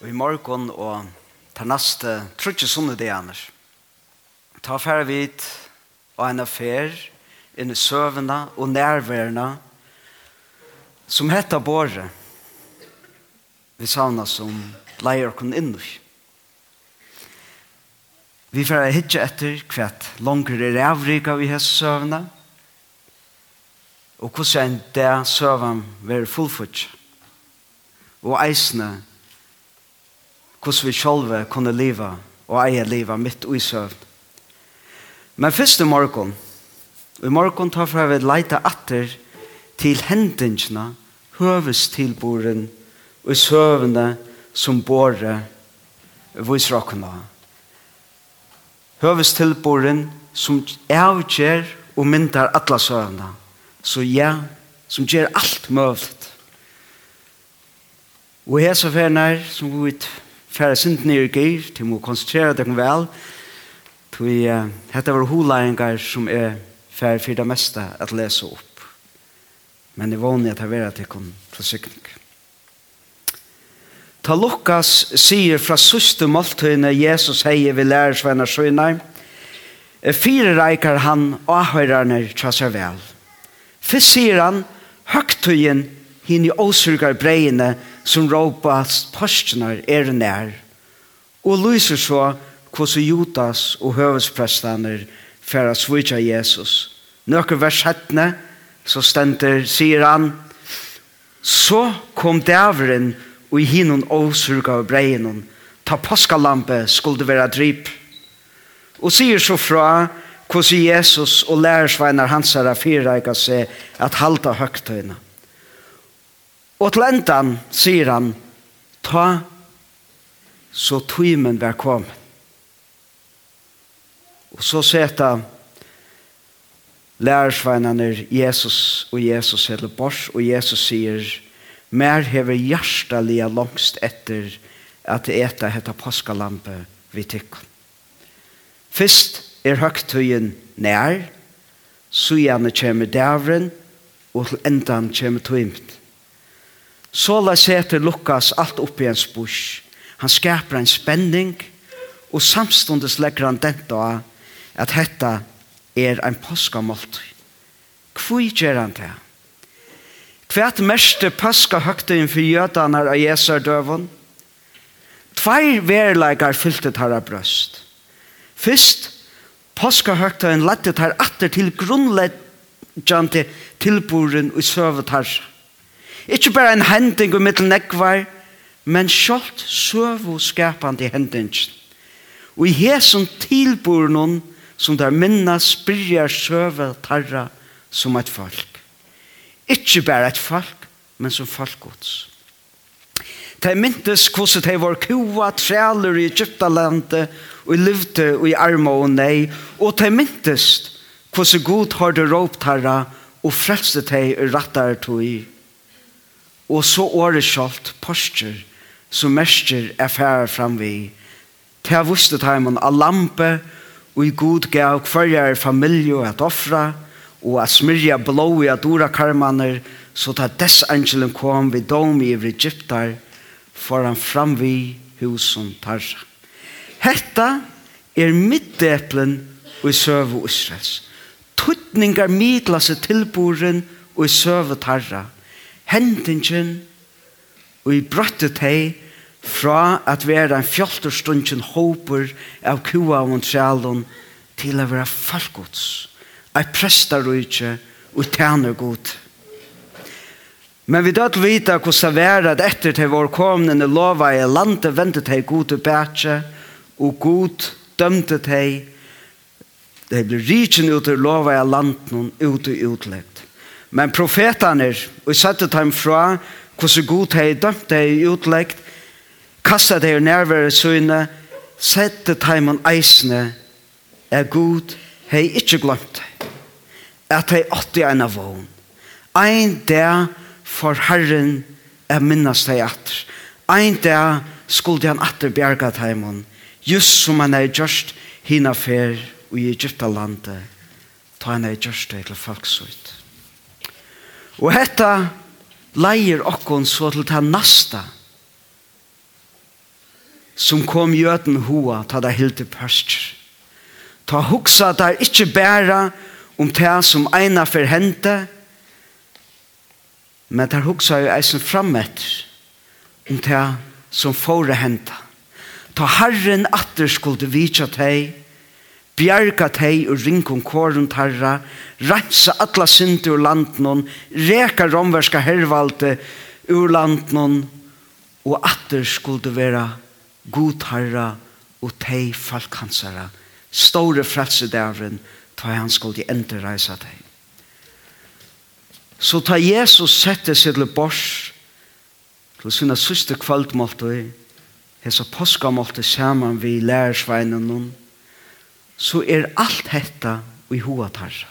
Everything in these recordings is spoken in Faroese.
og i morgen og ta neste trutje sånne det annars. Ta færre vidt og en affær inn i søvende og nærværende som heter båre vi savner som leier kun innur. Vi får hitje etter hvert langere rævrik av i hese søvende og hvordan det søvende vil fullfutsk og eisne hvordan vi selv kunne leve og eie leva mitt i søvn. Men først i morgen, i morgen tar fra vi leite atter til hendingene, høvestilboren og søvne som båre visrokkene. Høvestilboren som avgjør og myndar alla søvnene, Så ja, som gjør alt mulig. Og jeg så fjerner som vi færre synd nere gir, til må konsentrere deg vel, til uh, hette var holæringar som er færre for det meste at lese opp. Men det er vanlig at jeg vil at jeg kom til sikning. Ta Lukas sier fra søste måltøyene Jesus heier vi lærer svenner søgner, Fire reikar han og ahøyrerne trasser vel. Først sier han, høgtøyen hinn i åsurgar breiene, som råpast postnar er nær, og lyser så hos Judas og høvesprestaner for å svitja Jesus. Nøkker vers 17, så stender, sier han, Så kom dæveren og i hinnon åsurga av breinon, ta paskalampe skulle være drip. Og sier så fra hvordan Jesus og lærersveinar hans er fyreika seg at halta høgtøyna. Og til endan sier han, ta så tøymen vær kom. Og så seta lærersveinene Jesus og Jesus hele bors, og Jesus sier, mer hever hjertelige langst etter at eta hetta påskalampe vi tykker. Først er høgtøyen nær, så gjerne kommer dævren, og til endan kommer tøymen. Så la seter Lukas alt opp i en busch. Han skapar en spenning og samstundes legger han dette av at hetta er ein påskamålt. Hvor gjør han det? Hvert meste påska høgtøyen for jødene av Jesu døven? Tvær verleikar fyltet her av brøst. Først, påska høgtøyen lettet her atter til grunnleggjande tilboren og søvet herre Ikke bare en hending og mittel nekvar, men sjalt søvo skapande hending. Og i hesen tilbor noen som der minna spyrjar søve tarra som et folk. Ikke bare et folk, men som folkgods. De myntes hvordan de var kua, trealer i Egyptalandet, og livte og i arma og nei, og de myntes hvordan god har det råpt herra, og frelste de rattar tog i Og så året skjalt postur som mestjer er færre framvi. Til vuste teimen av lampe og i god gav kvarjar familie at offra og at smyrja blå i at ora karmaner så ta dess angelen kom vi dom i evre Egyptar fram vi husen tarra. Hetta er middeplen og i søve Israels. Tuttningar midlase tilboren og i søve tarra. Hetta hendingen og i brøttet hei fra at være en fjolterstundsen håper av kua og trælun til å være folkets, ei prestarujtje og tjener god. Men vi dødt vita hvordan det er at etter til vår komnende lova i landet ventet hei god og bætje, og god dømte hei, det blir rikken ut av lova i landet ut og utleggt. Men profetene, og sette dem fra, hvordan god de dømt de utleggt, kasta dei nærvære søgne, sette dem en eisene, er god de ikke glemt dei. At de åtte en av vågen. Ein dag for Herren er minnes dei atter. Ein dag skulle han atter bjerga dem, just som han er gjørst hina fer og i Egyptalandet, ta han er gjørst det til folksuit. Og hetta leier okkon så til ta nasta som kom jöten hoa ta da hilti pørster. Ta hugsa ta ikkje bæra om ta som eina forhente men ta huksa jo eisen frammet om ta som fore hente. Ta herren atter skulle vitja teg bjerga tei og ringkong kåren tarra, rensa atla synder ur landnån, reka romverska hervalte ur landnån, og atter skulle vera god herra og tei falkansara, store frelsedævren, ta han skulle endre reisa tei. Så ta Jesus sette seg til bors, til sinna syste kvöldmåltøy, hesa påskamåltøy saman vi lærersveinen noen, så er alt hetta i hoa tarra.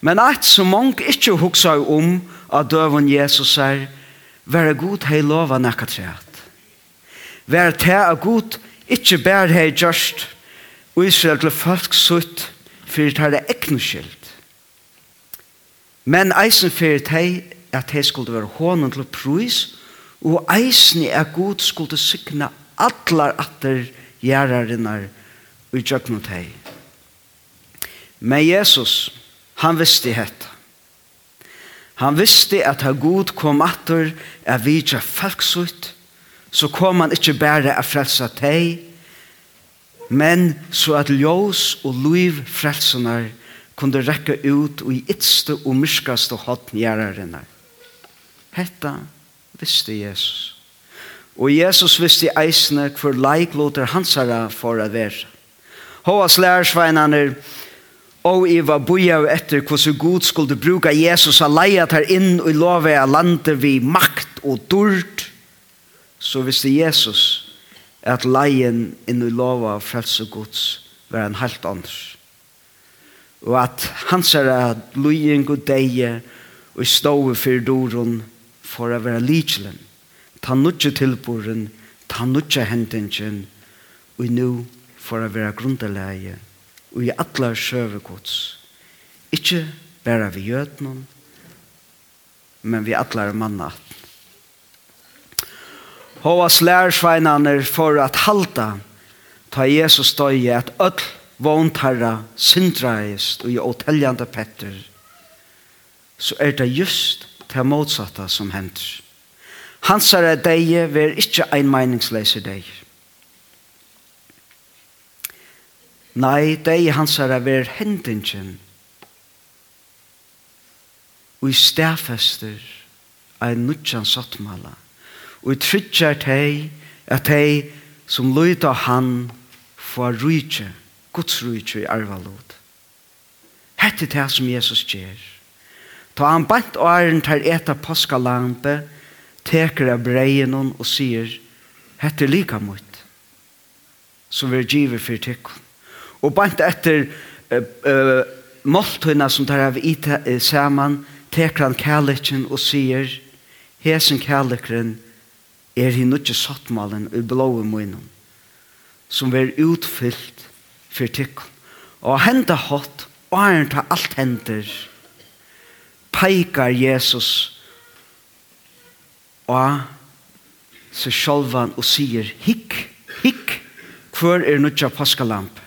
Men eit som mange ikkje hugsa om av døven Jesus er, være god hei lova nekka treat. Være te av god ikkje bær hei gjørst, og Israel til folk sutt, fyrir tar det skyld. Men eisen fyrir tei at hei skulle være hånden til prus og eisen er god skulle sykna atlar atter gjerrarinnar i tjøkken teg. Men Jesus, han visste hetta. Han visste at ha god kom atter er vidja falksut, så kom han ikkje bære a frelsa teg, men så at ljós og luiv frelsunar kunde rekka ut og i ytste og myrskaste hotngjærarinnar. Hetta visste Jesus. Og Jesus visste eisne hvor leiklåter hansara for a vera. Håas lærersveinene og i var boja etter hvordan Gud skulle bruka Jesus a leia tar inn og love a lande vi makt og dord så visste Jesus at leien inn i lova frelse Guds var en helt anders. Og at hans er at loien god deie og i for doron for å være lidselen. Ta nutje tilboren, ta nutje hendingen og nu for å være grunnleie og i atler søve gods. Ikke bare vi gjøtene, men vi atler mannaten. Håas lærsveinane for at halta ta Jesus støye at öll vånt herra syndraist og i åteljande petter så er det just det motsatta som hender. Hans er deg, vi ver ikke ein meningsleiser deg. Nei, det er hans ver hendingen og i stedfester er nudjan sattmala og i tryggjar teg at teg som løyta han for rujtje Guds rujtje i arvalod Hette det som Jesus gjer. Ta han bant og æren tar eta påskalampe teker av breien og sier Hette lika mot som vi giver for tekken Og bant etter uh, uh, måltøyna som tar av i uh, saman, teker han kærleikken og sier, hesen kærleikken er hin nutje sattmalen i blåa munnen, som ver utfyllt for tykken. Og henda hatt, og han tar alt hender, peikar Jesus og seg sjálvan og sier, hikk, hikk, hvor er nutja paskalamp?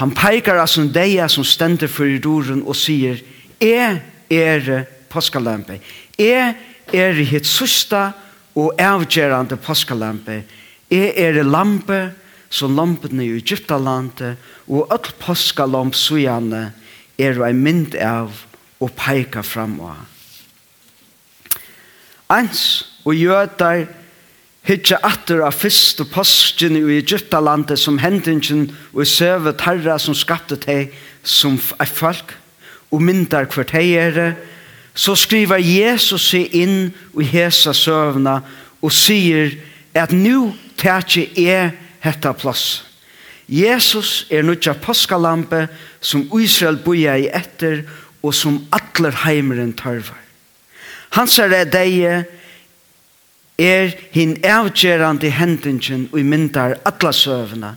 Han peikar av sin deia som stender for i doren og sier, «Jeg er påskalampe. Jeg er hitt sørsta og avgjerande påskalampe. Jeg er lampe som lampene i Egyptalandet, og alt påskalamp sujane er en mynd av og peikar fram av. Eins og jødar Hittja atter av fyrst og påsken i Egyptalandet som hendingen og søve tarra som skapte teg som er folk og myndar hver teg er det så skriver Jesus seg inn i hesa søvna og sier at nu tætje er hetta plass. Jesus er nutja påskalampe som Israel boja i etter og som atler heimeren tarvar. Hans er det deg er hin avgjerande hendingen og myndar alla søvna.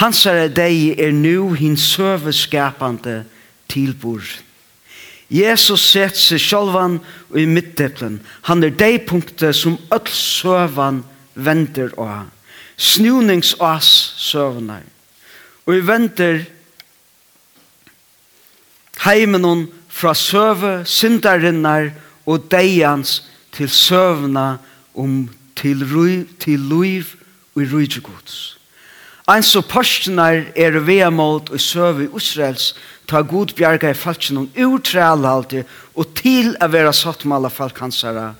Hansare deg er nu hin søveskapande tilbord. Jesus sett seg sjálvan og i middeplen. Han er deg punktet som öll søvan venter å ha. Snunningsas søvnar. Og vi venter heimenon fra søve syndarinnar og deians til søvna om til, ruiv, til luiv og i ruiv. Ein så pastenar er vea mot og søve i Israels ta god bjarga i falskjen om urtrælaldi og til a vera sattmala falk hansara.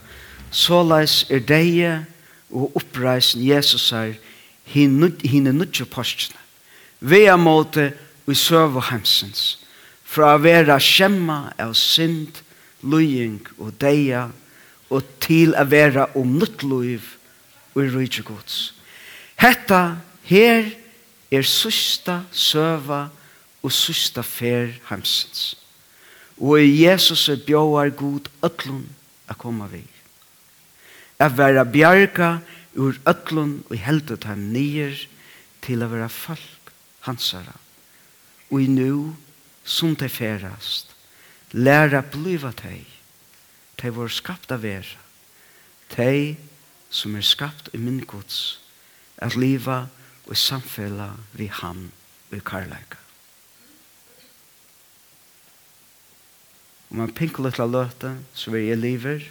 Såleis er deie og oppreisen Jesus er hinne nudje pastenar. Vea mot og i søve hemsens. Fra a vera skjemma av synd, lujing og deia og til å være om nytt liv og i rydde gods. Hetta her er sista søva og sista fer hamsins. Og i Jesus er bjóar god öllun a koma vi. A vera bjarga ur öllun og heldet heim nyer til a vera folk hansara. Og i nu, som te ferast, læra bliva teg de var skapt av er, de som er skapt i min gods, at liva og samfella vi ham og i karlæka. Om man pinker litt av løte, så vil jeg liver,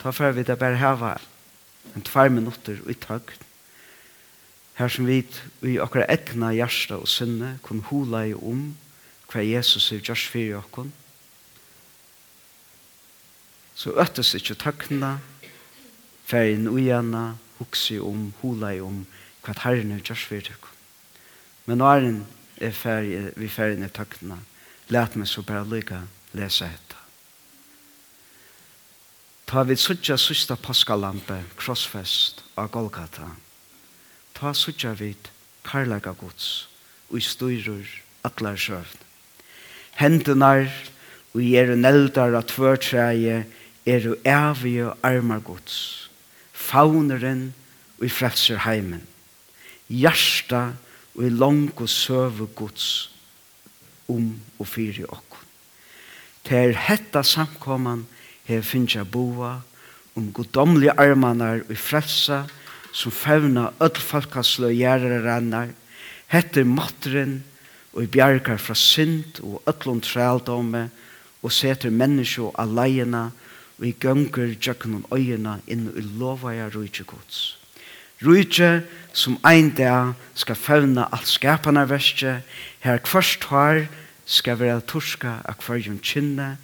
ta for vi det bare hava en tvær minutter i tøgn, her som vi i akkurat egna hjärsta og sinne kunne hula i om hva Jesus er gjørs fyrir okkon, så øttes ikke tøkna, ferien ujana, huksi om, hula i om, hva herren er gjørs for tøkken. Men nå er den er ferien, vi ferien er tøkna, let meg så bare lykke lese dette. Ta vi suttja sista paskalampe, krossfest av Golgata. Ta suttja vid karlaga gods, og i styrur atlar sjøvn. Hentunar, og i er neldar av tvørtreie, er jo evige armar gods, fauneren og i frelser heimen, hjärsta og i lang og søve gods om og fyri okkur. Ter hetta samkomman her finnja boa om godomlige armanar og i frelsa som fevna öll folkaslø gjerrarannar hetter matren måtteren og i bjargar fra synd og öllund trældomme og seter menneskje alene og vi gønger tjøkken og øyene inn i lovaja rujtje gods. Rujtje som ein dag skal fevna alt skapana verste, her kvart har skal være torska av kvarjun kynne,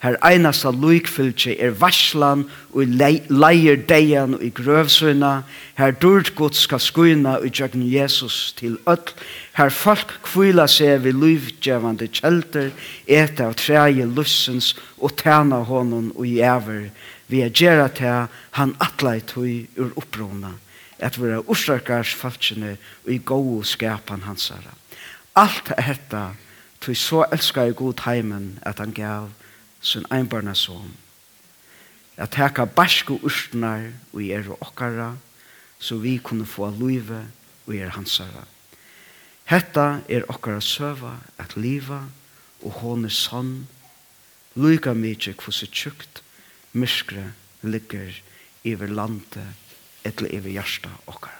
Her einasta luikfylgje er varslan og leier deian og i grøvsøyna. Her dyrt god skal skuina og jøgn Jesus til öll. Her folk kvila seg vi luivdjevande kjelter, eta av treie lussens og tæna honom og i ever. Vi er gjerra til han atleit hui ur opprona, et vi er orsakars falskjene og i gau skapan hansara. Alt er hetta, tog så elskar i god heimen at han gav sin einbarna son. At teka barsko urstnar og er okkara, så vi kunne få luive og er hansara. Hetta er okkara søva at liva og hon er sann, luika mykje kvose tjukt, myskre ligger iver landet, etter iver hjärsta okkara.